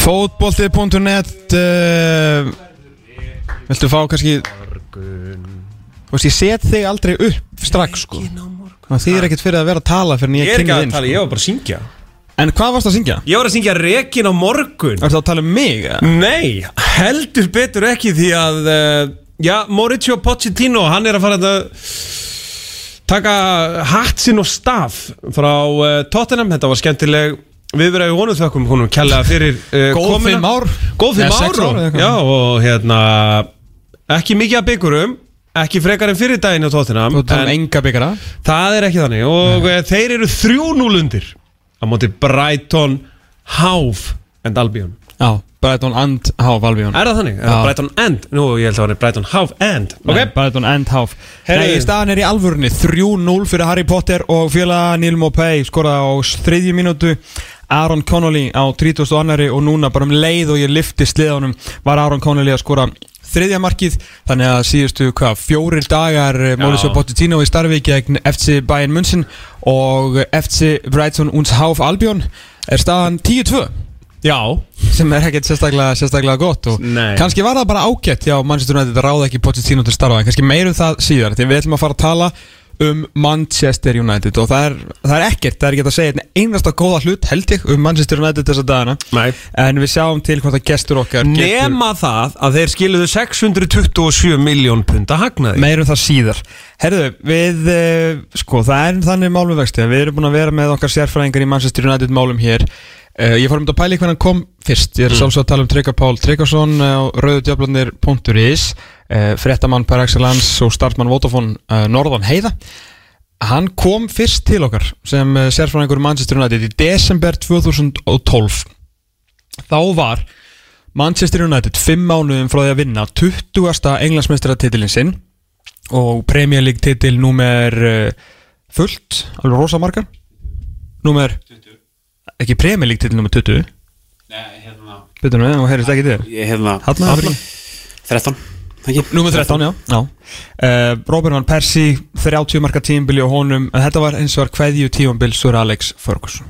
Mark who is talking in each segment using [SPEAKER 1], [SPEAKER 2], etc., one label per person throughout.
[SPEAKER 1] Fótbolti.net uh, Viltu fá kannski Þú veist, ég set þig aldrei upp strax sko Það þýðir ekkert fyrir að vera að tala fyrir en
[SPEAKER 2] Ég
[SPEAKER 1] ég
[SPEAKER 2] er ekki
[SPEAKER 1] kynni
[SPEAKER 2] að
[SPEAKER 1] þinn
[SPEAKER 2] tala,
[SPEAKER 1] sko.
[SPEAKER 2] ég var bara að syngja
[SPEAKER 1] En hvað varst að syngja?
[SPEAKER 2] Ég var að syngja rekin á morgun
[SPEAKER 1] Ertu að tala um mig? eða?
[SPEAKER 2] Nei, heldur betur ekki því að uh, Já, Mauricio Pochettino, hann er að fara að taka hatt sinn og staf frá uh, Tottenham, þetta var skemmtileg viðverið honum þökkum honum kjallaða fyrir uh,
[SPEAKER 1] Góð
[SPEAKER 2] komuna.
[SPEAKER 1] fimm ár.
[SPEAKER 2] Góð fimm ár,
[SPEAKER 1] sex ár
[SPEAKER 2] og,
[SPEAKER 1] eða eitthvað.
[SPEAKER 2] já, og hérna ekki mikið að byggurum ekki frekar en fyrir daginn á Tottenham
[SPEAKER 1] Þú tala um
[SPEAKER 2] en
[SPEAKER 1] enga byggara
[SPEAKER 2] það er ekki þannig og uh, þeir eru 3-0 undir á móti Brighton Hove and Albion
[SPEAKER 1] Já, Brighton and Hove Albion
[SPEAKER 2] Er það þannig?
[SPEAKER 1] Já.
[SPEAKER 2] Brighton and? Nú, ég held að það var Brighton Hove and
[SPEAKER 1] Nei,
[SPEAKER 2] Ok,
[SPEAKER 1] Brighton and Hove
[SPEAKER 2] Herri-
[SPEAKER 1] Nei, staðan er í alvörunni 3-0 fyrir Harry Potter og félaga Neil Mopay skoraði á þriðju mínútu Aaron Connolly á 32. og núna bara um leið og ég lifti sliðanum var Aaron Connolly að skora þriðja markið þannig að síðustu hvað, fjórir dagar eh, Mauricio Pochettino í starfi gegn FC Bayern München og FC Brighton und Hove Albion er staðan 10-2
[SPEAKER 2] já
[SPEAKER 1] sem er ekkert sérstaklega, sérstaklega gott og
[SPEAKER 2] Nei.
[SPEAKER 1] kannski var það bara ágætt já, United að ráða ekki Pochettino til starfa en kannski meirum það síðar því við ætlum að fara að tala um Manchester United og það er, það er ekkert, það er ekki að segja einasta góða hlut held ég um Manchester United þessa dagana.
[SPEAKER 2] Nei.
[SPEAKER 1] en við sjáum til hvort að gestur okkar getur
[SPEAKER 2] Nema það að þeir skiluðu 627 miljón pund að hagnaði.
[SPEAKER 1] Meirum það síðar. Herðu, við, uh, sko, það er þannig málum vexti við erum búin að vera með okkar sérfræðingar í Manchester United málum hér. Uh, ég fór um þetta að pæla í hvernig hann kom fyrst. Ég er mm. sálsög að tala um Tryggva Pál Tryggvason á rauðudjöflanir.is uh, frettamann per excellence og startmann Vodafone uh, Norðan Heiða. Hann kom fyrst til okkar sem uh, sérfræðingur Manchester United í desember 2012 þá var Manchester United 5 mánuðum frá því að vinna 20. englandsmeistaratitilin sinn og Premier League titil númer fullt, alveg rosa margar númer ekki Premier League titil númer 20
[SPEAKER 3] Nei, hérna.
[SPEAKER 1] Betur við, og heyrist ekki þér.
[SPEAKER 3] Hérna.
[SPEAKER 1] Fyrir
[SPEAKER 3] 13
[SPEAKER 1] Númer 13, já, já. Uh, Robert Van Persie 30 marka tímabili og honum en þetta var eins og var kveðju tímabil Sir Alex Ferguson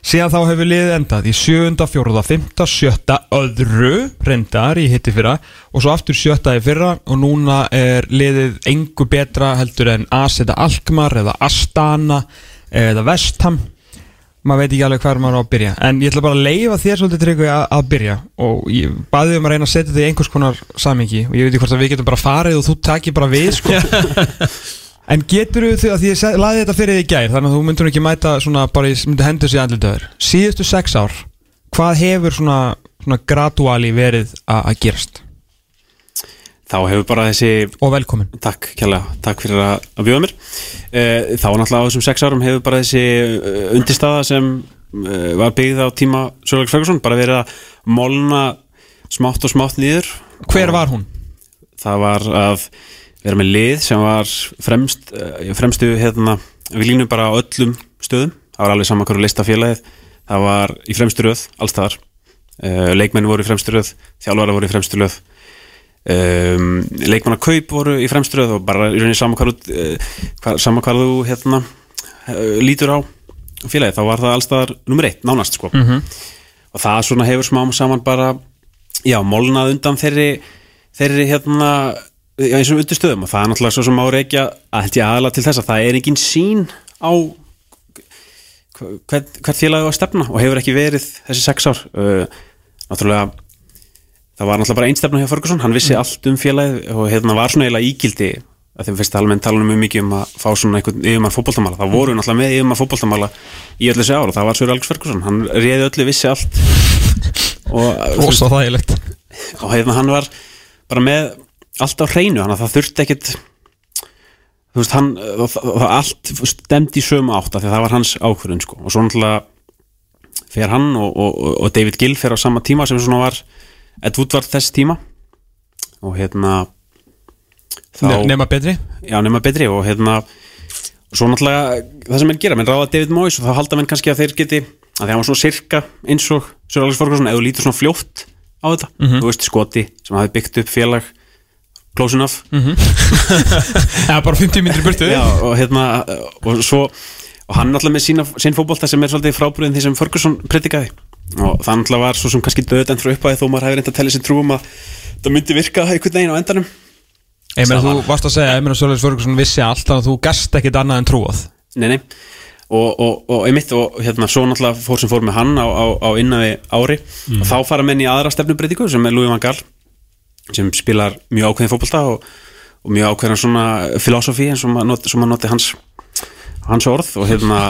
[SPEAKER 1] síðan þá hefur liðið endað í 7. 4. 5. 7. öðru reyndar í hitti fyrra og svo aftur 7. í fyrra og núna er liðið engu betra heldur en AS eða Alkmaar eða Astana eða Vestham maður veit ekki alveg hvað maður á að byrja. En ég ætla bara að leifa þér svolítið tryggvi að, að byrja. Og ég baði um að reyna að setja þig í einhvers konar samingi og ég veit ekki hvort að við getum bara farið og þú takir bara við sko. en getur þú að því ég lagði þetta fyrir þig í gær þannig að þú myndur ekki mæta svona bara í myndi hendur sér andlið döður síðustu sex ár hvað hefur svona, svona graduali verið að gerast
[SPEAKER 3] Þá hefur bara þessi
[SPEAKER 1] og velkomin.
[SPEAKER 3] Takk kjærlega, takk fyrir að, að bjóða mér. Uh, Þá náttúrulega á þessum sex árum hefur bara þessi uh, undirstaða sem uh, var byggð á tíma Sörleik Ferguson bara verið að molna smátt og smátt nýður
[SPEAKER 1] hver var hún?
[SPEAKER 3] Það var að vera með lið sem var fremst, fremstu hérna, við línum bara á öllum stöðum. Það var alveg saman hverju lista félagið það var í fremstu röð, allstaðar leikmenni voru í fremstu röð þjálfara voru í fremstu röð um, leikmanna kaup voru í fremstu röð og bara í rauninni saman hvað, hvað þú hérna, uh, lítur á félagið, þá var það allstaðar nummer eitt, nánast sko.
[SPEAKER 1] Mhm.
[SPEAKER 3] og það svona hefur smám saman bara já, molnað undan þeirri þeirri hérna já, eins og undir stöðum. Og það er náttúrulega svo sem á reykja að held ég aðalega til þess að það er engin sín á hvert félagi á að stefna og hefur ekki verið þessi sex ár. Uh, náttúrulega það var náttúrulega bara einstefna hjá Ferguson. Hann vissi allt um félagið og hérna var svona eiginlega ígildi að þeim fyrst almennt tala um mjög mikið um að fá svona einhvern yfirmann fótboltamála. Það voru náttúrulega með yfirmann fótboltamála í öllu þessi ár og það var Sör Alex Ferguson. Hann réði öllu, vissi allt. Og,
[SPEAKER 1] Rosa þægilegt.
[SPEAKER 3] og hérna hann var bara með allt á hreinu, þannig að það þurfti ekkit þú veist, hann það, allt stemdi í sömu átt af því að það var hans ákvörðun sko. Og svo náttúrulega fer hann og, og, og David Gill fer á sama tíma sem svona var Ed Woodward þess tíma. Og hérna
[SPEAKER 1] Ne- nema betri
[SPEAKER 3] já, nema betri og hérna og svo náttúrulega það sem menn gera, menn ráða David Moyes og þá halda menn kannski að þeir geti að hann var svona sirka eins og Sir Alex Ferguson eða þú lítur svona fljótt á þetta.
[SPEAKER 1] Mhm.
[SPEAKER 3] þú veist Skoti sem hafi byggt upp félag close enough.
[SPEAKER 1] Já, bara 50 myndir burtu.
[SPEAKER 3] Já, og hérna og svo og hann náttúrulega með sína, sín fótbolta sem er svolítið frábröðin því sem Ferguson predikaði og það náttúrulega var svo sem kannski döðend frá upphæði þó maður hefur reynd að tella sér trúum að það myndi virka einhvern veginn á endanum.
[SPEAKER 1] Ég meina þú
[SPEAKER 3] var-
[SPEAKER 1] varst að segja, Emil Sörleis Ferguson vissi allt að þú gast ekkit annað en trúað.
[SPEAKER 3] Nei, nei. Og, og, og einmitt og hérna svo náttúrulega fór sem fór með hann á, á, á innaði ári. Og þá fara menn í aðra stefnubreitingu sem er Louis van Gaal sem spilar mjög ákveðin fótbolta og, og mjög ákveðin svona filosofi svo maður noti hans hans orð og hérna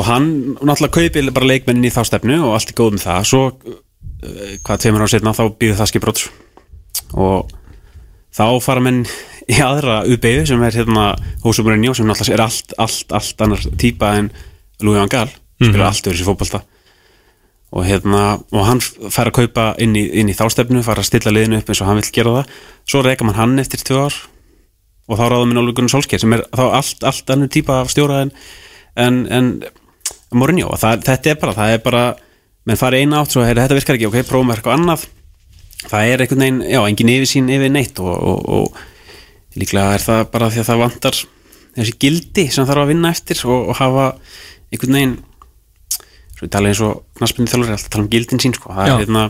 [SPEAKER 3] og hann náttúrulega kaupir bara leikmennin í þá stefnu og allt er góð með það. Svo eh, hvað tveimur ára setna þá býður það skipróts og þá fara menn í aðra UBU sem er hérna Húsum Mourinho sem náttúrulega er allt, allt, allt annar típa en Louis van Gaal spila allt öðru sér fótbolta. Og hérna, og hann fær að kaupa inn í, inn í þástefnu, fær að stilla liðinu upp eins og hann vill gera það, svo reyka mann hann eftir tvö ár og þá ráðum minn Óli Gunnar Solskjær sem er þá allt, allt annar típa af stjóra en, en, en Mourinho. Og það, þetta er bara, það er bara menn farið eina átt, svo heyri, þetta virkar ekki, ok, prófum við eitthvað annað. Það er einhvern veginn, já, engin yfirsýn yfir neitt og, og, og líklega er það bara því að það vantar þessi gildi sem þarf að vinna eftir og, og hafa einhvern veginn svo við tala eins og knaspinu þjálfur alltaf tala um gildin sín sko. það, er, hérna,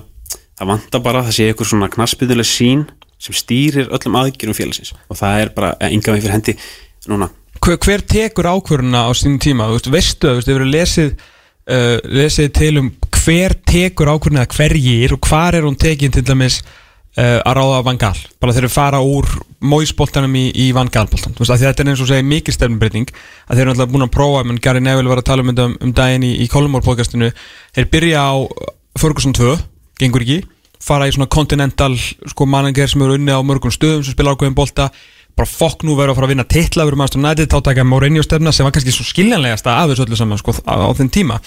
[SPEAKER 3] það vantar bara að það sé einhver svona knaspinuleg sín sem stýrir öllum aðgjörum félagsins. Og það er bara enga við fyrir hendi núna.
[SPEAKER 1] Hver, hver tekur ákvörðuna á sínum tíma? Þú veist, veistu það, þú hefur lesið uh, lesið til um hver tekur ákvörðuna eða hverjir og hvar er hún tekin til dæmis uh, að ráða Van Gaal, bara þeir eru fara úr móisboltanum í, í Van Gaal-boltan þú veist, af því að þetta er eins og segja mikil stefnumbreyting að þeir eru alltaf búin að prófa, menn Gary Neville var að tala um þetta um, um daginn í, í Colmore podcastinu þeir byrja á Ferguson 2 gengur ekki, fara í svona continental sko manager sem eru unni á mörgum stöðum sem spila ákveðin bolta. Bara fokk nú verður að fara að vinna titla verður maður United þá taka Mourinho stefna sem var kannski svo skiljanlegasta af þessu öllu saman sko, á, á þenn tíma.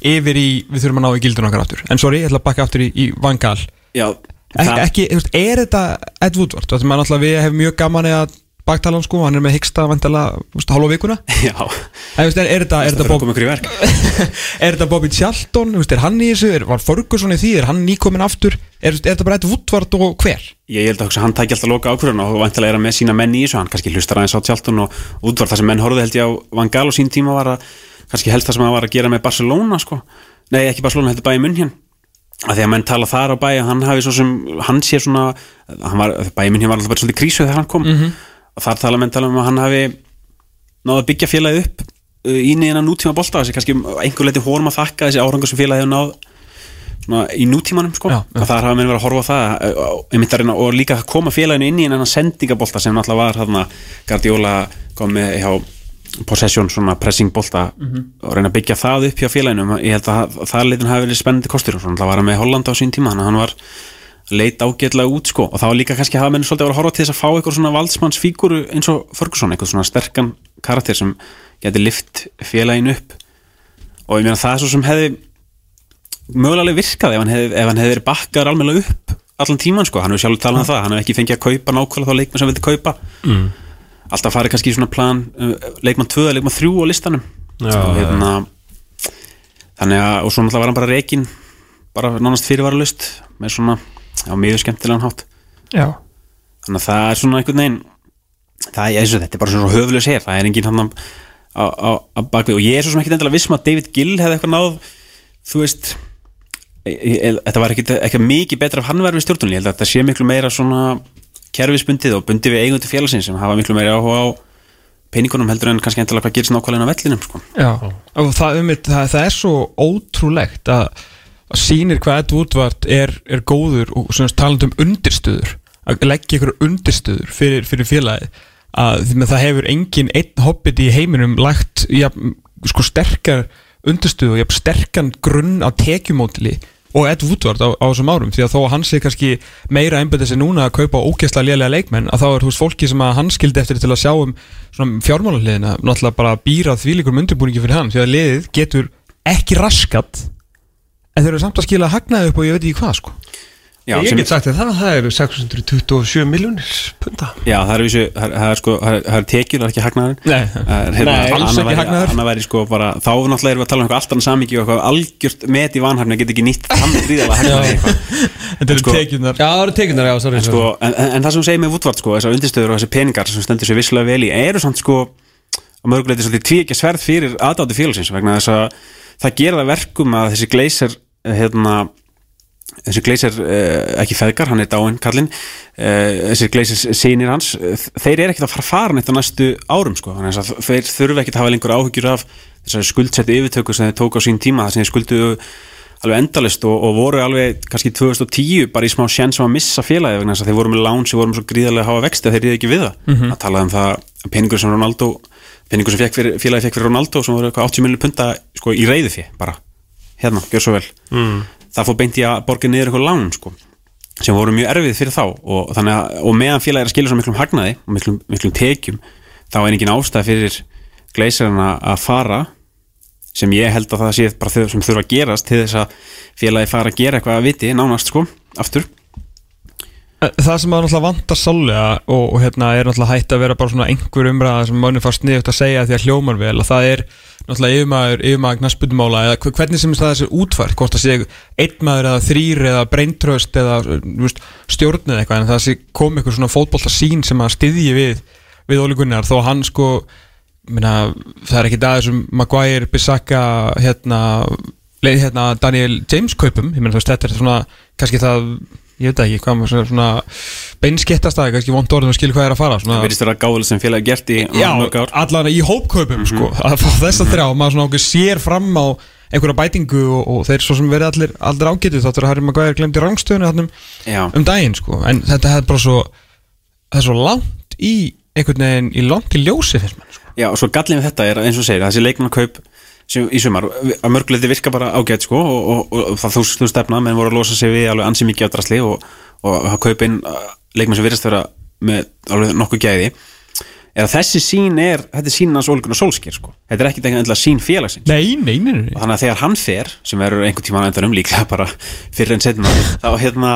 [SPEAKER 1] Yfir í, við þurfum að ná í gildun okkar aftur. En sorry, ég ætla að bakka aftur í, í Van Gaal.
[SPEAKER 3] Já,
[SPEAKER 1] Ek, ekki, þú veist, er þetta Ed Woodward, þú veist, maður náttúrulega við hefum mjög gaman eða baktala hann sko, hann er með hyggsta vandala, hálfa vikuna?
[SPEAKER 3] Já.
[SPEAKER 1] En, er, er þetta, er
[SPEAKER 3] að
[SPEAKER 1] Bob, er þetta Bobby Charlton, er hann í þessu, er, var Ferguson í því, er hann nýkomin aftur? Er, er þetta bara Ed Woodward og hver?
[SPEAKER 3] Ég held að hann tæki alltaf loka ákvörðun og vantilega er hann með sína menn í þessu, hann kannski hlustar aðeins á tjáltun og útvar það sem menn horfðu held ég á Van Gaal og sín tíma var að, kannski helst það sem hann var að gera með Barcelona sko, nei ekki Barcelona heldur bæði munn hér að því að menn tala þar á bæ að hann hafi svo sem, hann sé svona hann var, bæði munn hér var alltaf bara svolítið krísu þegar hann kom og þar tala menn tala um að hann hafi náða að byggja félagið upp uh, í niðina nútíma bolta, þessi kannski einhver leiti hórum að þakka þessi árangur sem félagið hefur náð svona í nútímanum sko.
[SPEAKER 1] Já,
[SPEAKER 3] að þar hafa menn verið að horfa það og, reyna, og líka að koma félaginu inn í en sendingabolta sem náttúrulega var þarna Guardiola kom með hjá possession svona pressing bolta og reyna að byggja það upp hjá félaginu. Ég held að það, leitin hafi verið spennandi kostur og svona það var hann með Holland á sín tíma hann var leit ágætlega út sko. Og var líka kannski að hafa menn svolítið að vera að horfa til þess að fá eitthvað svona valdsmannsfíguru eins og Ferguson eitthvað svona sterkan karakter sem geti lift félaginu upp. Og ég meina það er svo sem hefði mögulega alveg virkað ef hann hefði, ef hann hefði verið bakkaður almennilega upp allan tíman sko, hann hefur sjálfur talað um það hann hefur ekki fengið að kaupa nákvæmlega þá leikmann sem vildi kaupa. Mm. alltaf farið kannski í svona plan uh, leikmann 2 eða leikmann 3 á listanum.
[SPEAKER 2] Já,
[SPEAKER 3] og hérna þannig að, og svo náttúrulega var hann bara reikin bara nánast fyrirvaralust með svona, á mjög skemmtilegan hátt.
[SPEAKER 1] Já.
[SPEAKER 3] Þannig að það er svona einhvern veginn það er, eins og þetta er bara svona höfulegs hér það er enginn hann á bakvið og ég er svo sem ekki endilega vissum að David Gill hefði eitthvað náð þú veist e, e, þetta var ekki, mikið betra ef hann verið við stjórnunni, ég held að þetta sé miklu meira svona kerfisbundið og bundið við eigendur félagsins sem hafa miklu meira áhuga á peningunum heldur en kannski endilega hvað gerist nákvæmlega á vellinum sko.
[SPEAKER 1] Já, og það, um, það, það er svo ótrúlegt að, að sýnir hvað Ed Woodward er, er góður og svona talandi um undirstöður að leggja ykkur undirstöður fyrir, fyrir félagið að því með það hefur engin einn hobbit í heiminum lagt ja, sko sterkar undirstöðu og ja, sterkan grunn á tekjumótili og Ed Woodward á, á þessum árum. Því að þó að hann sé kannski meira einbæðið sér núna að kaupa ógeðslega lélega leikmenn að þá er veist fólki sem að hann skildi eftir til að sjá um svona fjármálaliðina náttúrulega bara býra því líkur undirbúningi fyrir hann því að liðið getur ekki raskat en þeir eru samt að skila hagnaði upp og ég veit ekki hvað sko.
[SPEAKER 3] Já,
[SPEAKER 2] Ég get sagt það, það eru 627 miljónir punta
[SPEAKER 3] Já, það er, vissu, það, er- það er sko, það er, tekjur, það er ekki hagnaður
[SPEAKER 1] Nei.
[SPEAKER 3] Það er, hérna,
[SPEAKER 1] Nei, alls ekki
[SPEAKER 3] væri-
[SPEAKER 1] hagnaður.
[SPEAKER 3] annað væri sko bara, þá náttúrulega erum við að tala um eitthvað allt annað samingi og eitthvað algjört met í vanhæfni að geta ekki nýtt hann gríðalega hagnaði eitthvað.
[SPEAKER 1] Þetta eru
[SPEAKER 3] Sko-
[SPEAKER 1] tekjunar
[SPEAKER 2] Já, það eru tekinar, já, sorry
[SPEAKER 3] en, sko, en, en, en það sem segir með Woodward sko, þessar undirstöður og þessi peningar sem stendur sér visslega vel í eru samt sko á mörguleiti svolítið tvíekja sverð fyrir aðdátti félagsins vegna þess að það gera það verkum að þessi gleysir hérna þessi gleysir uh, ekki feðgar, hann er dáinn kallinn uh, þessi gleysir sínir hans þeir eru ekkert að fara að fara neitt á næstu árum sko, þannig að þeir þurfa ekkert að hafa lengur áhyggjur af þessari skuldsetti yfirtöku sem þeir tók á sín tíma, það sem þeir skuldu alveg endalist og, og voru alveg kannski 2010 bara í smá sjens sem að missa félagi vegna þess að þeir voru með lán sem voru með svo gríðarlega hafa vexti að þeir riði ekki við það
[SPEAKER 1] Mhm.
[SPEAKER 3] að talaði um það að peningur sem Ronaldo peningur sem fyrir, félagi fekk fyrir Ronaldo sem voru eitthvað 80 miljonir punta sko, í reyði fyrir bara, hérna, gjör svo vel.
[SPEAKER 2] Mm.
[SPEAKER 3] það fór beint í að borga niður eitthvað lán sko, sem voru mjög erfið fyrir þá. Og, að, og meðan félagi er að skilja svo miklum hagnaði og miklum, miklum tekjum þá er engin ástæð fyrir gleisarinn að að fara sem ég held að það sé bara þau sem þurfa að gerast til þess að félagi fara að gera eitthvað að viti nánast sko, aftur
[SPEAKER 1] Það sem að náttúrulega vantar sálega og, og hérna er náttúrulega hægt að vera bara svona einhver umræða sem manni fast niður að segja því að hljómar vel að það er náttúrulega yfirmaður, yfirmaður knaspundumála eða hver- hvernig sem það er sér útfært hvort það sé einn maður eða þrýr eða breintröst eða veist, stjórn eða eitthvað en það sé kom eitthvað svona fótbolta sín sem að styðji við við Óli Gunnar þó hann sko minna, það er ekki aðeins um Maguire, Bissaka hérna, hérna Daniel James kaupum, ég meina þú veist þetta er svona kannski það, ég veit ekki hvað maður svona, það, kannski vond orðin og skilur hvað er að fara
[SPEAKER 3] það verðist vera gáðil sem félagi gert í
[SPEAKER 1] já, allan í hópkaupum sko, að fá þess að þrjá, maður svona okkur sér fram á einhverja bætingu og, og þeir svo sem verið allir, allir ágætið þáttur að Harry Maguire glemdi rangstöðinu þarna um, um daginn sko, en þetta hefði bara svo það er svo langt í einhvern veginn í langt í ljósi fyrst mann sko.
[SPEAKER 3] Já, og svo gallin við þetta er að eins og segir að þessi leikmannakaup í sumar. Að mörguleiti virka bara ágætt sko og, og, og, það þú, þú stefna menn voru að losa sig við alveg ansi mikið af drasli og, og að kaupa inn uh, leikmann sem virðast vera með alveg nokkuð gæði. Að þessi sín er, þetta er sín hans ólíkunar sólskir sko, þetta er ekkit eitthvað sín félagsins.
[SPEAKER 1] Nei, nei, nei, nei.
[SPEAKER 3] og þannig að þegar hann fer sem verður einhvern tíma á endanum líklega bara fyrir en setna þá, hérna,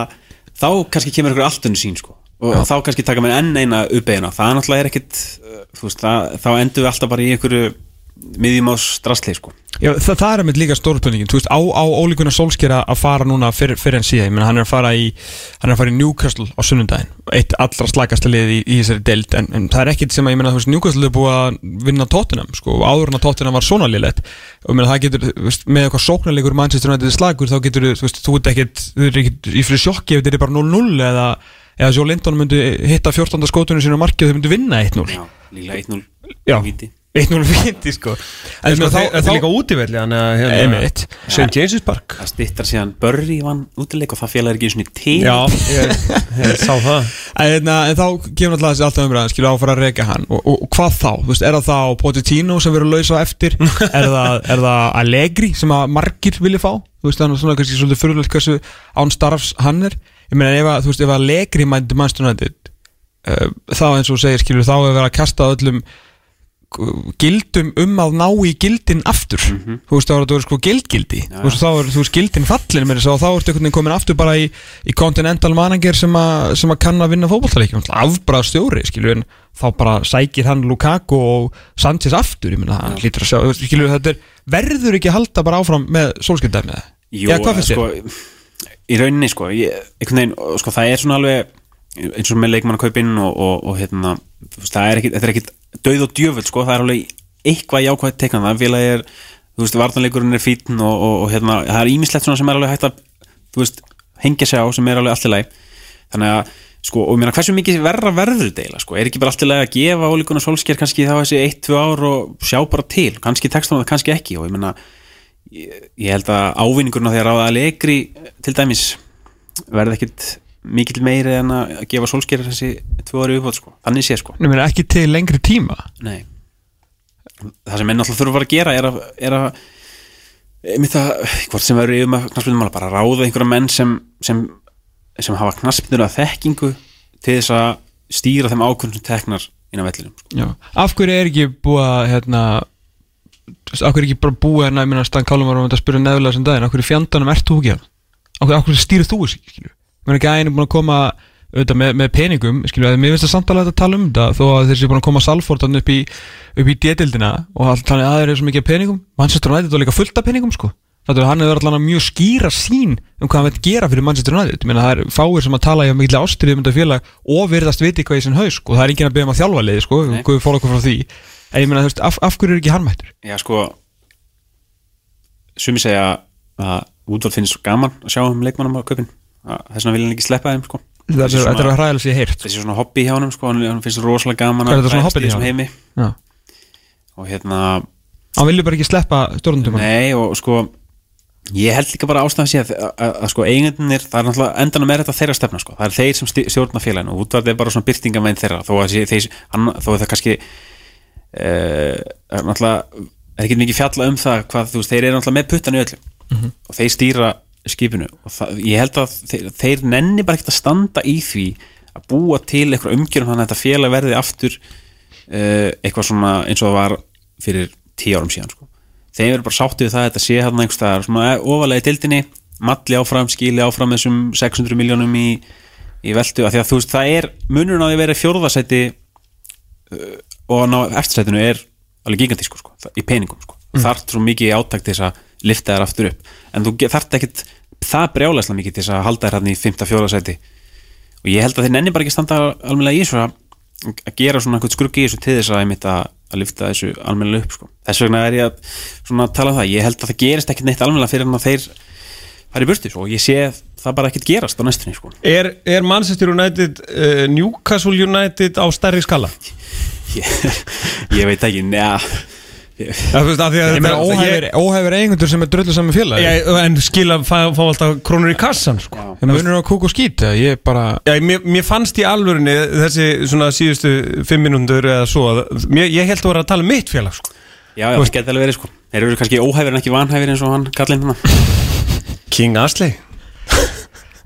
[SPEAKER 3] þá kannski kemur ykkur allt unni sín sko. og þá kannski taka mér enn eina uppeyðina það náttúrulega er ekkit uh, þú veist, það, þá endur við alltaf bara í einhverju miðjum á strasli sko.
[SPEAKER 1] Já, það, það er með líka stórspurningin Þú veist, á, á ólíkunar sólskera að fara núna fyrir, fyrir en síðan, meina hann er að fara í hann er að fara í Newcastle á sunnundaginn eitt allra slagasta lið í, í þessari deild en, en það er ekkit sem að, ég meina, þú veist, Newcastle er búið að vinna Tottenham, sko, og áður en að Tottenham var svona liðlegt, og ég meina það getur veist, með eitthvað sóknarleikur Manchester United slagur þá getur þú veist, þú ert ekkit, þú ert ekkit í fyrir sjokki ef þetta er bara 0-0 eða eða Joe Linton myndi hitta 14. skotunum sínu á markið og þau myndi vinna 1-0
[SPEAKER 3] Já, líklega 1-0
[SPEAKER 1] Já.
[SPEAKER 3] Víti
[SPEAKER 1] 1-0 viti, sko.
[SPEAKER 2] En sko, þetta
[SPEAKER 1] þá-
[SPEAKER 2] er líka útivelli Þannig að hérna,
[SPEAKER 1] Einmitt.
[SPEAKER 2] St. James's Park.
[SPEAKER 3] Það stittar síðan Börri vann útileik og það félag er ekki svona til.
[SPEAKER 2] Já, ég, ég sá það.
[SPEAKER 1] En, hérna, en þá kemur alltaf þessi alltaf umræðan skilja á að fara að reyka hann. Og, og, og hvað þá, þú veist, er það þá Pochettino sem verður laus á eftir? Er það, er það Allegri sem að margir vilja fá, þú veist, þannig svona kannski svolítið fyrirlega hversu án starfs hann er. Ég meina ef að, þú veist, ef Allegri mændi Manchester United uh, þá eins og segir skilur þá er verið að kasta öllum gildum um að ná í gildin aftur. Þú veist þá er þetta sko gildgildi.
[SPEAKER 3] Já,
[SPEAKER 1] þú veist þá er þú veist gildin fallin með þess að þá ertu einhvern veginn komin aftur bara í, í continental manager sem, a, sem að kann að vinna fótballtaleikjum afbræð stjóri skilju en þá bara sækir hann Lukaku og Sanchez aftur ég meina hann hlýtur að sjá skilju þetta er verður ekki að halda bara áfram með sólskildæmi
[SPEAKER 3] Jú, sko, í rauninni sko, ég, veginn, sko, það er svona alveg eins og með leikmannakaupinn og, og, og hérna, það er ekkit, þetta er ekkit dauð og djöfull, sko, það er alveg eitthvað jákvæð teiknað, það félagi er þú veist, vartanleikurinn er fítn og, og, og hérna, það er ímislegt svona sem er alveg hægt að þú veist, hengja sig á sem er alveg lagi. Þannig að, sko, og mér meina hversu mikið verra verður eiginlega, sko, er ekki bara lagi að gefa ólíkuna sólsker kannski þá þessi 1-2 ár og sjá bara til, kannski textum það kannski ekki. Og ég meina ég, ég held að ávinningurinn á því að ráða að leikri til dæmis verði ekkit mikill meiri en að gefa sólsker þessi tvö ári uppátt sko, þannig sé sko.
[SPEAKER 1] Meina ekki til lengri tíma?
[SPEAKER 3] Nei. Það sem menn alltaf þurfa að að gera er að, er að einmitt að, hvort sem verður yfir með knaspindumála, bara ráða einhverja menn sem, sem, sem hafa knaspindur að þekkingu til þess að stýra þeim ákvörðum sem teknar inn á vellinum sko.
[SPEAKER 1] Já. af hverju er ekki búið að hérna, af hverju er ekki bara búið hérna, ég meina Stan Kálum var um að spyrja neðulega sem daginn, af hverju fjandanum ert þú ekki af hverju, af hverju stýrið þú þessu ekki að einu búin að koma auðvitað, með, með peningum, skilju, að mér finnst það samtalið að tala um þetta, þó að þeir séu búin að koma Salford hann upp í, upp í détildina og allt þannig að þeir eru svo mikið peningum Manchester United var líka fullt af peningum sko Þetta er hann hefur allan mjög skýra sín um hvað hann veit gera fyrir Manchester United meina það er fáir sem að tala í að mikilvæg ástriðum um þetta félag og virðast viti hvað í sinn haus sko. það er enginn að beða um að þjálfa liði sko.
[SPEAKER 3] Nei.
[SPEAKER 1] Guð fóla okkur frá því en ég meina þú veist, af, af hverju er ekki hann mættur?
[SPEAKER 3] Já sko sumi segja að útvöld finnst gaman að sjá um leikmannum á köpinn þess vegna vil hann ekki sleppa þeim sko.
[SPEAKER 1] Þetta er, að hræðilega sér heyrt.
[SPEAKER 3] þessi svona hobby hjá hann sko, hann hann finnst rosalega gaman
[SPEAKER 1] Er þetta svona hobby hjá
[SPEAKER 3] heimi.
[SPEAKER 1] Já.
[SPEAKER 3] og hérna
[SPEAKER 1] Hann vilja bara ekki sleppa stjórnundum
[SPEAKER 3] Nei og sko ég held líka bara ástæðan sé að, að, að, að sko eigendunir, það er náttúrulega endanum er þetta þeirra stefna sko, það er þeir sem stjórna félaginu og útvart er bara svona byrtingamein þeirra. Þó að sé- þeir, hann, þó að það kannski uh, er náttúrulega er ekki mikið fjalla um það hvað þú veist, þeir eru náttúrulega með puttan í öllu. Og þeir stýra skipinu og það, ég held að þeir, þeir nenni bara ekkert að standa í því að búa til eitthvað umgjörn þannig að þetta félag verði aftur uh, eitthvað svona eins og það var fyrir tíu árum síðan sko. þeim verður bara sáttið við það að þetta sé hann einhvers staðar svona ofalega í dildinni malli áfram, skili áfram þessum 600 miljónum í, í veldu af því að þú veist, það er munurinn á því að vera fjórðasæti uh, og að ná eftirsætinu er alveg gigantísku sko, í peningum sko. mm. þarf svo mikið til þess að lifta þér aftur upp en þú þarf ekkit það brjálæslega mikið til að halda þér hann í 5. fjórðasæti og ég held að þeir nenni bara ekki standa almennilega í þessu að gera svona einhvern skruggi í þessu til þess að einmitt að, að lifta þessu almennilega upp sko. þess vegna er ég að svona tala um það ég held að það gerist ekkert neitt almennilega fyrir en að þeir fara í burtu sko. og ég sé það bara ekkert gerast á næstunni sko.
[SPEAKER 2] Er, er Manchester United uh, Newcastle United á stærri skala?
[SPEAKER 3] ég, ég veit ekki, neða
[SPEAKER 2] Það, veist, af því að þetta-
[SPEAKER 1] óhæfur, óhæfur eigendur sem er dröllu saman félag
[SPEAKER 2] ég, En skila fá, fá alltaf krónur í kassan sko.
[SPEAKER 1] Það munur á kúk og skít eða Ég bara
[SPEAKER 2] Já, mér, mér fannst í alvörunni þessi svona síðustu fimm mínúndur eða svo að mér, ég held að vera að tala um mitt félag sko.
[SPEAKER 3] já, já, það geti alveg verið sko. þeir eru kannski óhæfir en ekki vanhæfir eins og hann kallinn
[SPEAKER 2] King Astley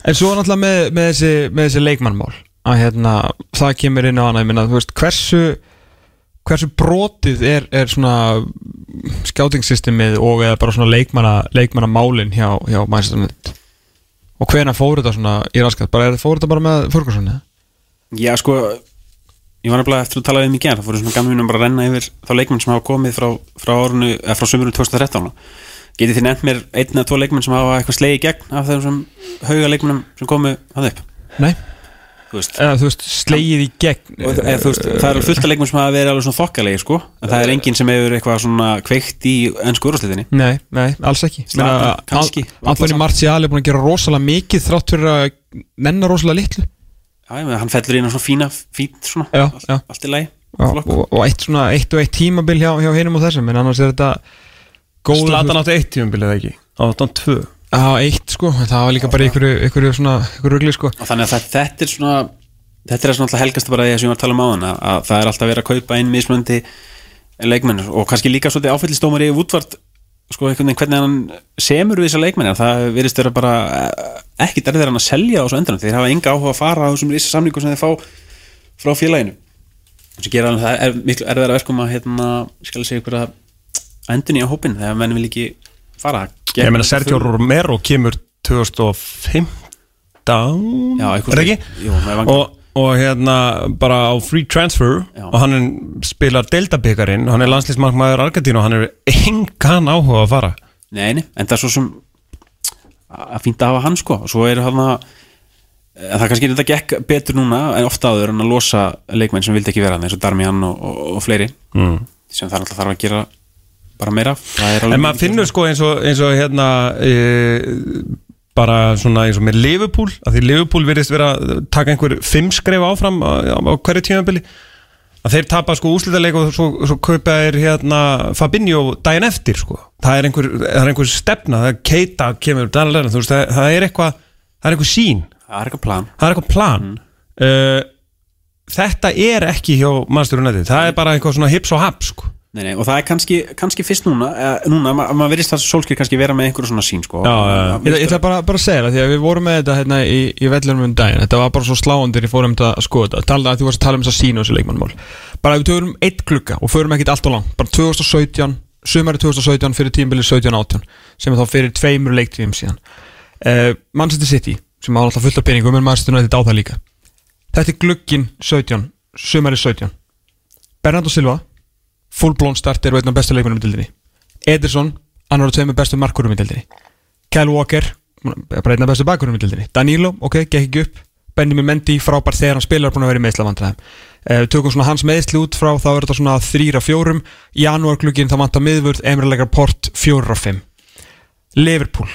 [SPEAKER 1] En svo náttúrulega með, með, þessi, með þessi leikmannmál að hérna, það kemur inn á hana ég minna, þú veist, hversu hversu brotið er, er svona skjátingssystemið og eða bara svona leikmanna, leikmannamálin hjá, hjá Manchester United? Og hvena fór þetta svona í raskat, bara er fór þetta bara með Ferguson eða?
[SPEAKER 3] Já, sko ég var nefnilega eftir að tala við mig gær það fóru svona gamla mínum bara að renna yfir þá leikmenn sem hafa komið frá, frá frá sömurinn 2013 getið þið nefnt mér einn eða tvo leikmenn sem hafa eitthvað slegið í gegn af þessum hauga leikmennum sem komu að upp?
[SPEAKER 1] Nei, eða þú veist, slegið í gegn
[SPEAKER 3] og, eða, þú veist það eru fullt af leikmenn sem hafa verið alveg svona þokkalegi sko, en það er enginn sem hefur eitthvað svona kveikt í ennsku úrvarslitinni
[SPEAKER 1] Nei, nei, alls ekki. Anthony Martial er búin að gera rosalega mikið þrátt fyrir að nenna rosalega litlu.
[SPEAKER 3] Já, ég meina, hann fellur inn á svona fína fít svona,
[SPEAKER 1] Já,
[SPEAKER 3] allt,
[SPEAKER 1] já.
[SPEAKER 3] allt í lagi.
[SPEAKER 1] Og, og eitt, svona, eitt og eitt tímabil hjá, hjá hinum og þessum. En annars er þetta
[SPEAKER 2] Slatan átti eitt tímumbilið ekki? Áttan tvö
[SPEAKER 1] Já, eitt sko, það var líka bara ykkur, ykkur, svona, ykkur rugli sko.
[SPEAKER 3] Og þannig að það, þetta er svona þetta er svona alltaf helgast bara því að sem ég var að tala um áðan að, að það er alltaf verið að kaupa inn mismöndi leikmenn og kannski líka svolítið áfællistómar í útvart sko einhvern veginn hvernig hann semur við þessa leikmenn. Það virðist vera bara eh, ekkit erfið hann að selja á þessu endanum þeir hafa enga áhuga að fara á þessum risa samningu sem þeir fá frá félaginu. Sem gera alveg það er miklu erfið að verkum að hérna, skal ég segja ykkur að endun í á hópin þegar menn vil ekki fara
[SPEAKER 2] Ég meina Sergio Romero kemur 2015
[SPEAKER 3] Já,
[SPEAKER 2] Er það ekki?
[SPEAKER 3] Jú,
[SPEAKER 2] og, og hérna bara á free transfer
[SPEAKER 3] Já.
[SPEAKER 2] og hann er, spilar Delta-byggarinn hann er landslýsmarkmaður Argentínu og hann er engan áhuga að fara
[SPEAKER 3] Nei, nei, en það er svo sem að fínt að hafa hann sko og svo er hann að það kannski þetta gekk betur núna en ofta áður en að losa leikmenn sem vildi ekki vera hann eins og Darmian og, og, og fleiri mm. sem það alltaf þarf að gera bara meira.
[SPEAKER 2] En maður finnur sko eins og, eins og hérna e, bara svona eins og með Liverpool að því Liverpool virðist vera að taka einhver fimm skref áfram á, á, hverju tímabili. Að þeir tapa sko úslítaleik og svo, svo kaupa þeir hérna Fabinho daginn eftir sko. Það er einhver, það er einhver stefna, það er keita kemur, dalega, veist, það, það er eitthvað það er eitthvað sín,
[SPEAKER 3] Það er eitthvað plan.
[SPEAKER 2] Það er eitthvað plan. Mm. þetta er ekki hjá Manchester United, það er bara eitthvað svona hips og haps sko
[SPEAKER 3] nei, nei, og það er kannski, kannski fyrst núna eh, núna, ma maður virðist það sólskir kannski vera með einhverju svona sín sko.
[SPEAKER 2] Já, já, já.
[SPEAKER 1] Ég, ætla bara, bara að segja það, því að við vorum með þetta hérna, í, í vellunum um daginn, þetta var bara svo sláandir ég fórum þetta að skoða þetta, talaði að þú varst að tala um þess að sína þessu leikmannmál, bara ef við tökum eitt klukka og förum ekkit allt og langt, bara 2017 sumari 2017 fyrir tímbilið 17-18 sem er þá fyrir tveimur leiktíðum síðan. Uh, Manchester City sem á alltaf fullt af peningum, en Manchester United á það líka. Þetta er glukkin 17 sumari 17 Bernardo Silva fullblón starter og einn af bestu leikunum í dildinni Ederson, annar af tveimur bestu markurum í dildinni Kyle Walker bara einn af bestu bakurum í dildinni Danilo, ok, gekk ekki upp. Benjamin Mendy, frábær þegar hann spilar búin að vera í meðslavandræðum uh, tökum svona hans meðsli út frá þá er þetta svona þrýra fjórum. Janúarglugin þá vantar miðvörð, Emre Legar Port fjóra fimm. Liverpool,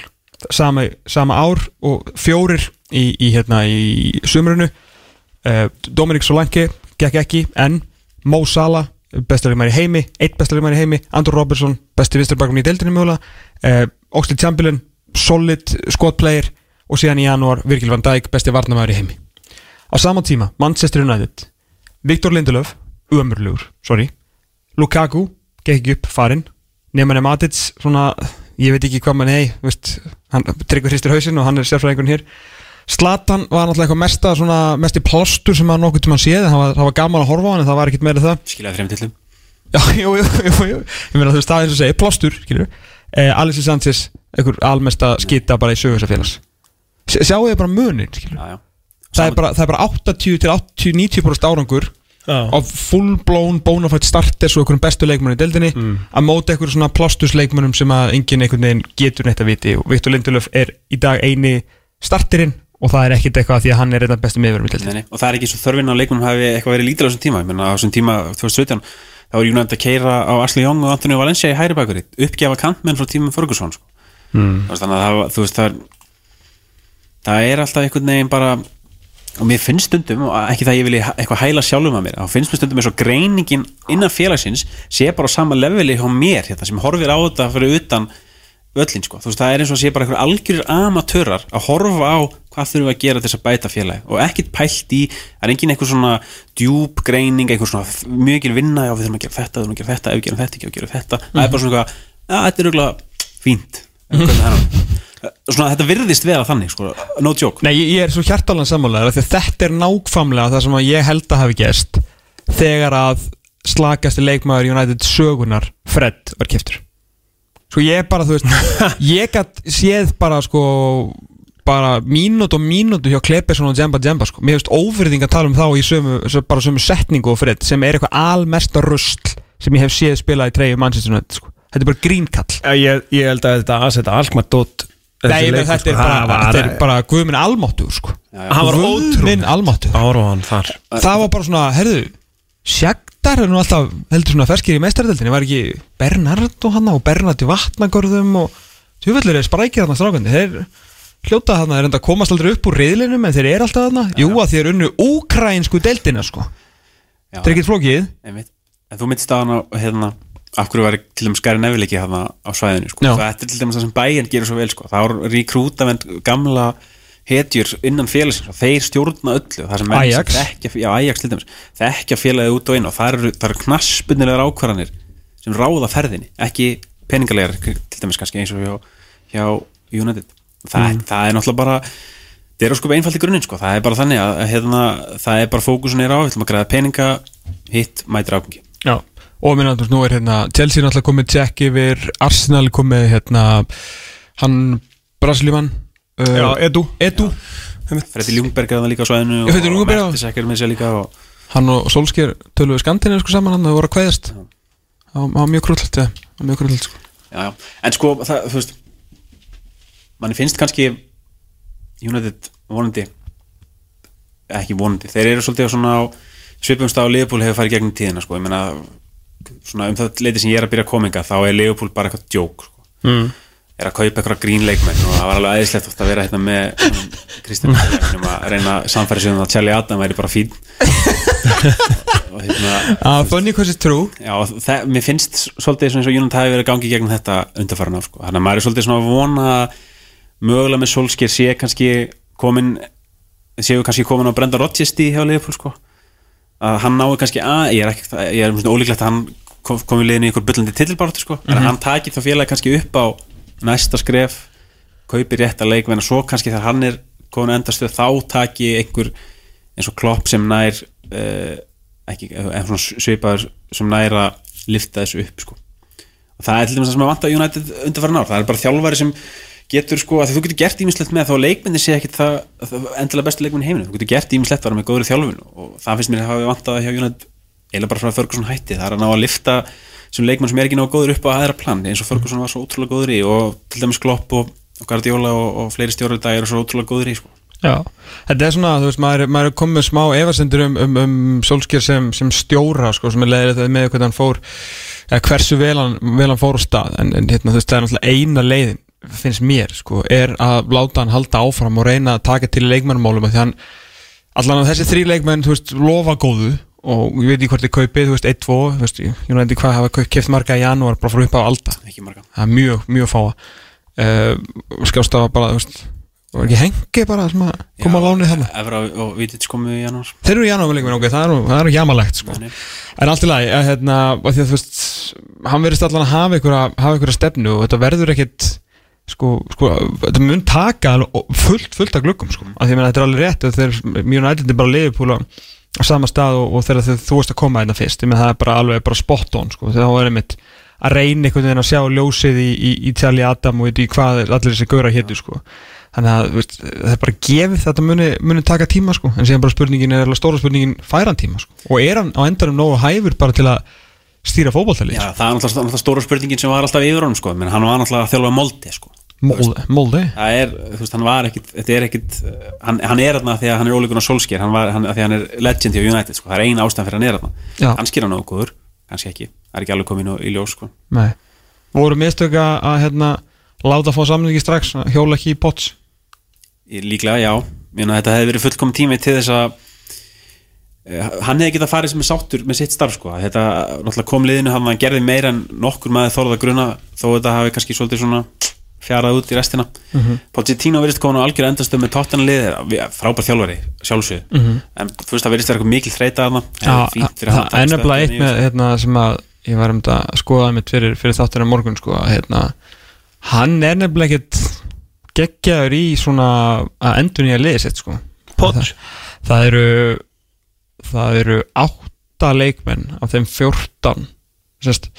[SPEAKER 1] sama, sama ár og fjórir í, í, hérna, í sumrunu uh, Dominik Solanke gekk ekki en Mo Salah bestalegmar í heimi, eitt bestalegmar í heimi Andrew Robertson, besti visturbakun í deildinu mjögulega uh, Oxlade Chamberlain solid squad player og síðan í janúar Virgil van Dijk, besti varnamæður í heimi. Á sama tíma, Manchester United Viktor Lindelöf, umurlugur sorry, Lukaku gekk upp farinn, Neyman Matic svona, ég veit ekki hvað mann hei, hann tryggur hristir hausinn og hann er sérfræðingun hér Slatan var náttúrulega eitthvað mesta, svona, mesti plástur sem maður nokkuð tíma séð, það var, það var gaman að horfa á hann en það var ekkert meira það.
[SPEAKER 3] Tillum
[SPEAKER 1] Já, jú, jú, jú, jú. Ég meina þú veist það eins og segja, plástur, skilur eh, Alexis Sanchez, einhver almesta skita bara í sögu þessa félags. Sjáu þið bara munin,
[SPEAKER 3] já
[SPEAKER 1] það er, bara, það er bara 80 til 80-90% árangur
[SPEAKER 2] Já.
[SPEAKER 1] á full blown bonafide starters og einhverjum bestu leikmennum í deildinni að móta einhverjum svona plástusleikmennum sem að enginn einhvern veginn getur neitt að viti. Og Viktor Lindelöf er í dag eini starterinn og það er ekkit eitthvað því að hann er einn af bestu miðverðum í deildinni
[SPEAKER 3] Nei, nei. Og það er ekki svo þörfin á leikmum hafi eitthvað verið lítil á þessum tíma Ég menna á þessum tíma 2017 þá var United að keira á Asli Young og Antonio Valencia í hæri bakari uppgefa kantmenn frá tímum Ferguson sko. mm. þannig að það, veist það er, það er alltaf einhvern veginn bara og mér finnst stundum og ekki það ég vilji ha- eitthvað hæla sjálfum að mér þá finnst mér stundum eins og greiningin innan félagsins sé bara á sama leveli hjá mér hérna, sem horfir á þetta fyrir utan völlin sko, þú veist það er eins og sé bara einhver algjörir amatörar að horfa á hvað þurfum við að gera til þess að bæta félagi og ekkit pælt í, það er engin einhver svona djúb greining, einhver svona mjög vinna, já við þurfum að gera þetta, við þurfum að gera þetta ef við gerum þetta ekki, við gerum þetta, það er bara svona eitthvað, já þetta er auðvitað fínt. Er. svona þetta virðist vera þannig sko, no joke.
[SPEAKER 1] Nei, ég, er svo hjartalega sammálaður að þetta er nákvæmlega það sem Sko ég bara, þú veist ég gætt séð bara sko bara mínút og mínútu hjá Klepeson og Djemba Djemba sko. Mér finnst óverðing að tala um þá í sömu, sö- bara sömu setningu og Fred sem er eitthvað almesta rusl sem ég hef séð spila í treyju Manchester United sko. Þetta er bara grínkall.
[SPEAKER 2] Ég, ég held að þetta aðsetta Alkmaar dót
[SPEAKER 1] Nei, veit, þetta er bara, þetta er bara Guðminn Almáttur sko.
[SPEAKER 2] Var
[SPEAKER 1] Guðminn Almáttur Það var bara svona, herðu Sjagdar er nú alltaf heldur svona ferskir í meistaradeldinni Var ekki Bernardo hann og Bernard í vatnagörðum og Tjúfellur er sprækir hann strákandi Þeir hljóta hann að reynda að komast aldrei upp úr riðlinum En þeir eru alltaf hann Jú að þeir unnu úkrænsku deildina sko. Þetta er ekkert flókið.
[SPEAKER 3] En þú myndist á hana hérna, af hverju var til dæmis Gary Neville ekki hérna á svæðinu sko. Það er til dæmis það sem bæinn gerir svo vel sko. það er rekrútavend gamla hetjur innan félagsins og þeir stjórna öllu
[SPEAKER 1] Ajax.
[SPEAKER 3] þekkja, já, Ajax til dæmis þekkja félagið út og inn og það eru, eru knassbunnilegar ákvarðanir sem ráða ferðinni ekki peningalegar til dæmis kannski eins og hjá, hjá United. Það, það er náttúrulega bara það er sko einfalt í grunninn sko, það er bara þannig að hérna, það er bara fókusun er á, við ætlum að græða peninga hitt mætir ágengi
[SPEAKER 1] Já Og minna, nú er hérna Chelsea náttúrulega komið Jack yfir Arsenal komið hérna Hann Brasilíman uh,
[SPEAKER 2] Já, Edu
[SPEAKER 1] Edu
[SPEAKER 3] Freddi Ljungberg er það líka á svæðinu
[SPEAKER 1] Freddi Ljungberg, já.
[SPEAKER 3] Mertesacker með sér líka og,
[SPEAKER 1] Hann og Solskjær töluðu skandinu sko saman hann og voru að kveðast Það var mjög krúllett ja. Það var mjög krúllett sko
[SPEAKER 3] já, já. en sko það, þú veist manni finnst kannski United vonandi ekki vonandi, þeir eru svolítið á svona á svipumst á Liverpool hefur farið gegnum tíðina sko, ég meina svona um það leiti sem ég er að byrja að kominga þá er Liverpool bara eitthvað djók sko. mm. Er að kaupa eitthvað grínleikmenn og það var alveg aðeinslegt að vera hérna með um, Kristján sem að reyna samfæri sig um að Charlie Adam væri bara fín og hérna
[SPEAKER 1] Að funny cause it's true
[SPEAKER 3] Já, það, mér finnst svolítið eins og United hafi verið að gangi gegn þetta undarfæran af sko. þannig að maður er svolítið svona að vona mögulega með Solskjær sé kannski komin séu kannski komin á Brenda Rodgers í hjá Liverpool sko. að hann nái kannski að ég er, ekki, ég er ólíklegt að hann kom, komi liðin í ykkur byllandi tillbáratu sko. en að hann taki þá félagi kannski upp á næsta skref kaupi rétt að leikvenna svo kannski þegar hann er komin að endastuð þá taki einhver eins og Klopp sem nær uh, ekki, en svona svipaður sem nær að lifta þessu upp sko. og það er til dæmis það sem að vanta United undarfæra ár, það er bara þjálfari sem getur sko, að þú getur gert ímislegt með þá leikminni sé ekkit það, það endilega bestu leikminni heiminu, þú getur gert ímislegt bara með góðri þjálfun og það finnst mér að hafa vantað hjá United eiginlega bara frá að Ferguson hætti, það er að ná að lifta sem leikmann sem er ekki ná góður upp á aðra plan eins og Ferguson var svo ótrúlega góður í og til dæmis Klopp og, og Guardiola og, og fleiri stjórnir dag eru svo ótrúlega góður í sko.
[SPEAKER 1] Já, þetta er svona, þú veist, maður, maður er komið smá efasendur um, um, um Solskjær sem, sem stjóra, sko, sem er leiðir þetta með hvernig hann fór, eða hversu vel hann, vel hann fór á stað, en, en hérna, þú veist, það er náttúrulega eina leiðin finnst mér sko, er að láta hann halda áfram og reyna að taka til leikmannmálum því hann, allan að þessi þrý leikmenn þú veist, lofa góðu og ég veit ekki hvort þið kaupið, þú veist, 1-2 þú veist, ég veit ekki hvað hafa keft marga í janúar bara frá upp á
[SPEAKER 3] marga.
[SPEAKER 1] Það er mjög, mjög fáa. Uh, skjást að bara, þú veist var ekki hengi bara sem að koma á lánið þarna?
[SPEAKER 3] Evra og, og Vitits komu í janúar.
[SPEAKER 1] Þeir eru í janúar leikmenn, ok, það er, það er jamalegt sko. En allt í lagi, að, hérna, að því að þú veist, hann verðist allan að hafa einhverja, stefnu og þetta verður ekkit, sko, sko, þetta mun taka fullt, fullt af glukkum, sko, að því að þetta er alveg rétt að þeir, mjög nættindi bara liðupúla á sama stað og, og þegar þú veist að koma þetta fyrst, ég með það er bara alveg bara spot on, sko, þegar þá er einmitt að reyna einhvern veginn að sjá ljósið í, í, í Charlie Adam og í hvað allir þessi gaura hétu, sko. Þannig að veist, það er bara gefið þetta muni, muni taka tíma sko. En síðan bara spurningin er stóra spurningin fær hann tíma sko? Og er hann á endanum nógu hæfur bara til að stýra fótballtali
[SPEAKER 3] Já, það er náttúrulega stóra spurningin sem var alltaf yfir honum sko, menn hann var náttúrulega að þjálfa moldi sko.
[SPEAKER 1] Molde,
[SPEAKER 3] það er, þú veist, hann var ekkit þetta er ekkit, hann, hann er þarna því að hann er ólíkun á Solskjær, hann var, hann, því að hann er legend í United, sko, það er eina ástæðan fyrir að hann er
[SPEAKER 1] Já.
[SPEAKER 3] þarna hann skýr hann nógu góður, kannski ekki það er ekki alveg komin í ljós, sko.
[SPEAKER 1] Nei. Voru mistök að, að hérna láta fá samlingi strax, að hjóla ekki í pots
[SPEAKER 3] líklega, já, meina þetta hefði verið fullkomin tími til þess að eh, hann hefði getað farið sem er sáttur með sitt starf, sko, þetta náttúrulega kom liðinu, hann gerði meira en nokkur maður þorða gruna, þó þetta hafi kannski svolítið svona fjarað út í restina. Mm -hmm. Pochettino verðist koma á algjör endastöð með tóttan liði, frábær þjálfari sjálfsög, en þú veist það verðist vera eitthvað mikil þreita að
[SPEAKER 1] Já, það er nefnilega eitt með hérna, sem að ég var um þetta að skoða mitt fyrir, fyrir þáttina morgun sko, að, hérna, hann er nefnilega ekkit geggjaður í svona að endur nýja liðið sitt sko. Það, það eru það eru átta leikmenn af þeim 14 sérst,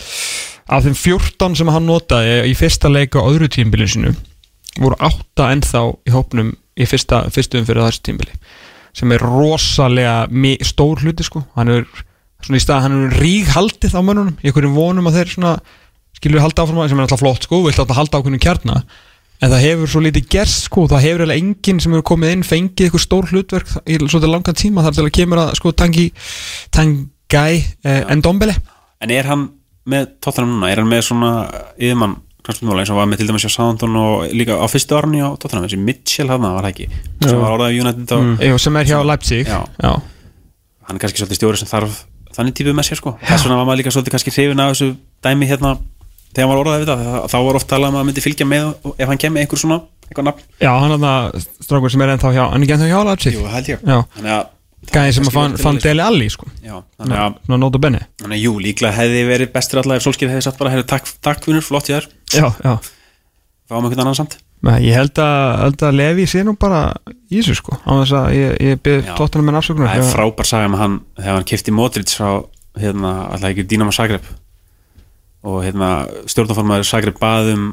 [SPEAKER 1] af þeim 14 sem hann notaði í fyrsta leika á öðru tímbilinu sinu voru átta ennþá í hópnum í fyrsta, fyrstu umfyrir þessu tímbili sem er rosalega stór hluti sko. Hann er svona í stað, hann er rík haldið á mönnunum í einhverjum vonum að þeir svona skilur halda áfram að sem er alltaf flott sko, vilt alltaf halda ákveðnum kjarna en það hefur svo lítið gerst sko það hefur eiginlega enginn sem hefur komið inn fengið eitthvað stór hlutverk í svolítið langan tíma þar til að kemur að sko tangi tangai eh, endombele
[SPEAKER 3] En er hann með Tottenham núna, er hann með svona yfirmann knarspundmála eins og var með til dæmis hjá Southampton og líka á fyrstu árunni á Tottenham? Þessi Mitchell hann var það ekki? Sem var orðað af United og
[SPEAKER 1] mm. sem er hjá Leipzig.
[SPEAKER 3] Já.
[SPEAKER 1] Já.
[SPEAKER 3] hann er kannski svolítið stjóri sem þarf þannig típu með sér sko. Þess vegna var maður líka svolítið kannski hrifin af þessu dæmi hérna þegar hann var orðað við það. Þá var oft talað um að maður myndi fylgja með ef hann kemur einhver svona eitthvað nafn.
[SPEAKER 1] Já, hann er það strákur sem er ennþá hjá hann er ennþá hjá Leipzig.
[SPEAKER 3] Jú,
[SPEAKER 1] Gæði sem að fann, fann Deli Alli sko.
[SPEAKER 3] Já, þannig að
[SPEAKER 1] Ná, nóta benni.
[SPEAKER 3] Þannig að jú, líklega hefði verið bestur alltaf ef Solskjaer hefði sagt bara, hefði takk, takk vinnur, flott ég er
[SPEAKER 1] Já, já.
[SPEAKER 3] Fáum einhvern annan samt.
[SPEAKER 1] Nei, ég held að, held að Levi sé nú bara í þessu sko. Á þess að ég, ég byrð
[SPEAKER 3] Já.
[SPEAKER 1] tóttunum með afsökunar.
[SPEAKER 3] Það er frábær saga með hann þegar hann kifti Modric frá hérna, alltaf ekki Dynamo Zagreb. Og hérna stjórnaformaður Zagreb baðum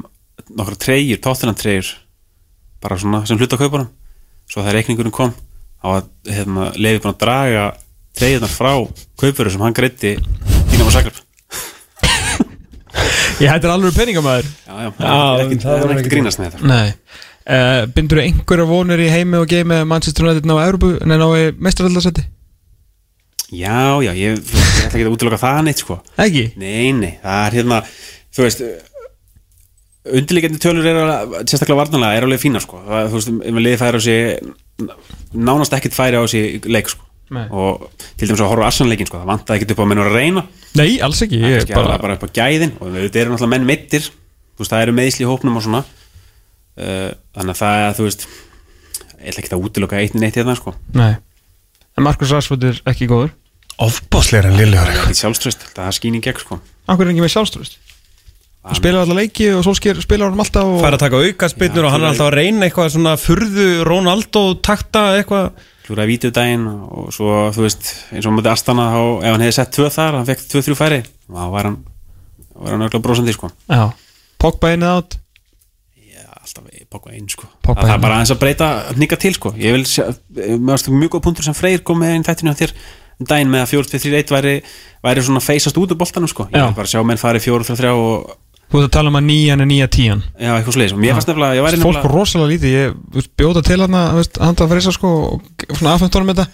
[SPEAKER 3] nokkra treyjur, tóttunan treyjur bara svona sem hluta á kaupunum. Svo þegar reikningurinn kom á að hérna, leiði búin að draga treyjurnar frá kaupuru sem hann greiddi Dynamo Zagreb
[SPEAKER 1] Ég hættir alveg peningamæður.
[SPEAKER 3] Já, já, það er er
[SPEAKER 2] ekki
[SPEAKER 3] ekki grínast með þetta.
[SPEAKER 1] Nei. Uh, Bindur þú einhverja vonur í heimi og geimi að Manchester United ná í mestraröldasetti?
[SPEAKER 3] Já, já, ég, ég ætla ekki að útiloka það neitt sko.
[SPEAKER 1] Ekki?
[SPEAKER 3] Nei, nei, það er hérna þú veist undirleikandi tölur er alveg, sérstaklega varnanlega er alveg fína sko, það, þú veist, ef maður liði færi á sig nánast ekkert færi á sig leik sko,
[SPEAKER 1] Nei.
[SPEAKER 3] og til dæmis að horfa á Arsenal-leikin sko, það vantaði ekkert upp á að menn að reyna.
[SPEAKER 1] Nei, alls ekki
[SPEAKER 3] það
[SPEAKER 1] Ég
[SPEAKER 3] er
[SPEAKER 1] bara,
[SPEAKER 3] bara, upp á gæðin og þetta eru náttúrulega menn mittir þú veist, það eru meðisli í hópnum og svona. Uh, þannig að það þú veist ég ætla ekki að útiloka eitt neitt hérna sko.
[SPEAKER 1] Nei. En Markus Rashford er ekki góður.
[SPEAKER 2] Ofbásleira en
[SPEAKER 3] ekki sjálfströst, það er skýning gegn sko.
[SPEAKER 1] Akkur er ekki með sjálfströst Hann spilar alltaf leiki og Solskjær spilar hann alltaf og...
[SPEAKER 2] Fær að taka aukaspinnur
[SPEAKER 3] Já,
[SPEAKER 2] og hann er alltaf að reyna eitthvað svona furðu Ronaldo takta eitthvað
[SPEAKER 3] klúraði vítudaginn og svo, þú veist, eins og mútið Astana þá, ef hann hefði sett tvö þar, hann fekk tvö, þrjú færi þá var hann, var hann örugglega brosandi sko.
[SPEAKER 1] Já Pogba innið átt
[SPEAKER 3] Já, alltaf bóka einn sko.
[SPEAKER 1] Pogba
[SPEAKER 3] það er bara aðeins að breyta, hnika til sko. ég vil sjá, mjög góð punktur sem Freyr kom með einn þættinu á þér um daginn með að 4-3-1 væri, væri svona feysast út úr boltanum sko. ég
[SPEAKER 1] Já.
[SPEAKER 3] vil bara sjá menn fari 4-3-3 og
[SPEAKER 1] Þú ert að tala um að nýjan er nýja tíjan.
[SPEAKER 3] Já, eitthvað sliðis og mér fannst nefnilega, ég væri
[SPEAKER 1] Fólk
[SPEAKER 3] nefnilega
[SPEAKER 1] rosalega lítið. Ég veist, bjóta til hann að handa að freysa sko og svona honum þetta.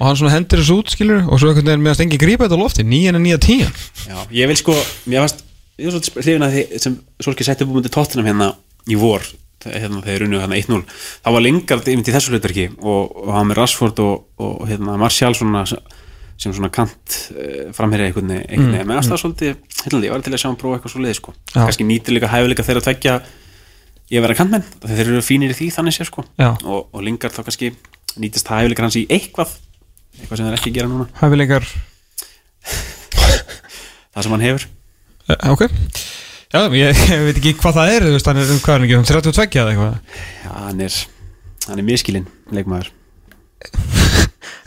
[SPEAKER 1] Og hann svona hendur þessu út skilur og svo einhvern veginn meðast engi grípa þetta lofti. Nýjan er nýja tíjan.
[SPEAKER 3] Já, ég vil sko, mér fannst ég er svolítið hrifin að því sem Solskjaer setti upp um undir tóttunum hérna í vor hérna, þegar unnu hérna 1-0 þá var Lingard yfir til þessu hlutverki og, og hann með Rashford og, og hérna, Martial svona, sem svona kant uh, framherja einhvern veginn mm. með aðstæða svolítið, hérna, ég var til að sjá hann prófa eitthvað svo leið sko. Kannski nýtir líka hæfileika þeirra að tveggja ég að vera kantmenn, þeir eru fínir í því þannig sé sko. Og, og Lingard þá kannski nýtist hæfileika hans í eitthvað eitthvað sem þeir ekki gera núna.
[SPEAKER 1] Hæfileikar.
[SPEAKER 3] Það sem hann hefur.
[SPEAKER 1] Uh, Ok. Já, ég, ég veit ekki hvað það er þú veist, hann er um hvað er ekki, um 32 eða eitthvað.
[SPEAKER 3] Já, hann er, hann er miskilinn leikmaður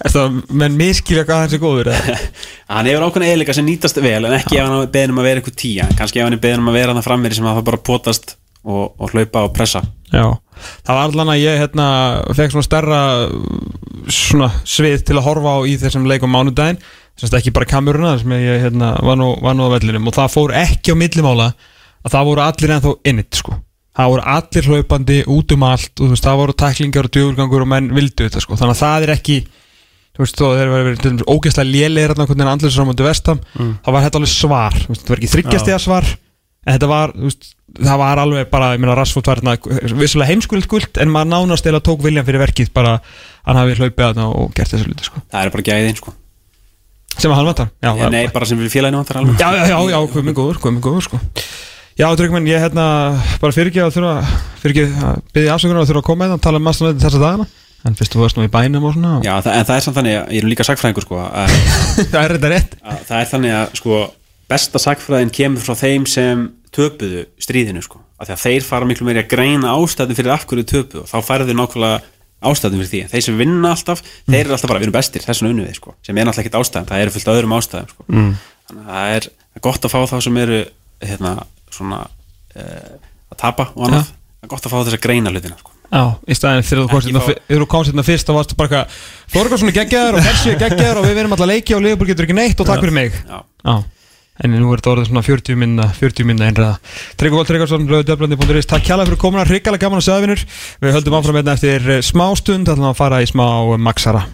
[SPEAKER 1] það, menn miskilja hvað hans er góður?
[SPEAKER 3] Hann hefur ákveðna eðlika sem nýtast vel en ekki ef hann beðin um að vera eitthvað tíja kannski ef hann er beðin um að vera hann framveri sem að það bara potast og, og hlaupa og pressa.
[SPEAKER 1] Já, það var allan að ég hérna fekk svona stærra svona svið til að horfa á í þessum leikum mánudaginn, semst ekki bara kameruna sem ég hérna var nú, var nú á vellinum. Og það fór ekki á millimála að það voru allir ennþá innit sko. Það voru allir hlaupandi út um allt og þú veist, það voru tæklingar og djúurgangur og menn vildu þetta sko, þannig að það er ekki þú veist, þó þeir verið til dæmis ógeðslega lélegir hérna hvernig andlir saman vestam þá var þetta alveg svar, þú veist, það var ekki þryggjastega svar en þetta var, þú veist, það var alveg bara, ég meina Rassfótt var hérna vissulega heimskuld guld en maður nánast eða tók viljan fyrir verkið bara hann hafi hlaupið þarna og gert þessu hluti sko.
[SPEAKER 3] Það er bara gæðin sko.
[SPEAKER 1] Sem að hann vantar já,
[SPEAKER 3] Já, Nei, bara sem við félaginu vantar alveg.
[SPEAKER 1] Já, já, já, minn góður, minn góður sko. já, Tryggmenn, ég hérna bara fyrir ekki að þurfa fyrir ekki að byggja afsökunar að þurfa að koma eða tala um maður þessa dagana en fyrst þú varst nú í bænum og svona.
[SPEAKER 3] Já, það, en það er samt þannig að ég er líka sagfræðingur sko að,
[SPEAKER 1] það er þetta rétt
[SPEAKER 3] að það er þannig að sko besta sagfræðin kemur frá þeim sem töpuðu stríðinu sko af því að þeir fara miklu meiri að greina ástæðin fyrir af hverju töpuðu og þá færðu nákvæmlega ástæðin fyrir því þeir sem vinna alltaf, þeir eru alltaf bara við erum bestir, þessum unnu við sko sem er náttúrulega ekkit ástæðin, það eru fullt öðrum ástæðum sko. mm. þannig að það er gott að fá þá að það að að.
[SPEAKER 1] Já, í staðin þegar þú komst
[SPEAKER 3] Ekki
[SPEAKER 1] hérna þú komst hérna fyrst þá varstu bara eitthvað Þorgarsson er geggjaður og Hersi er geggjaður og við verðum alltaf leiki og Leifur getur ekki neitt og takk fyrir mig.
[SPEAKER 3] Já.
[SPEAKER 1] Já, en nú er þetta orðið svona 40 minna 40 minna einræða Tryggvi Volt Tryggvarsson, rauðdöflandi.is Takk kjærlega fyrir komuna, hrikalega gaman að segja vinur. Við höldum áfram hérna eftir eh, smá stund ætlum að fara í smá Maxara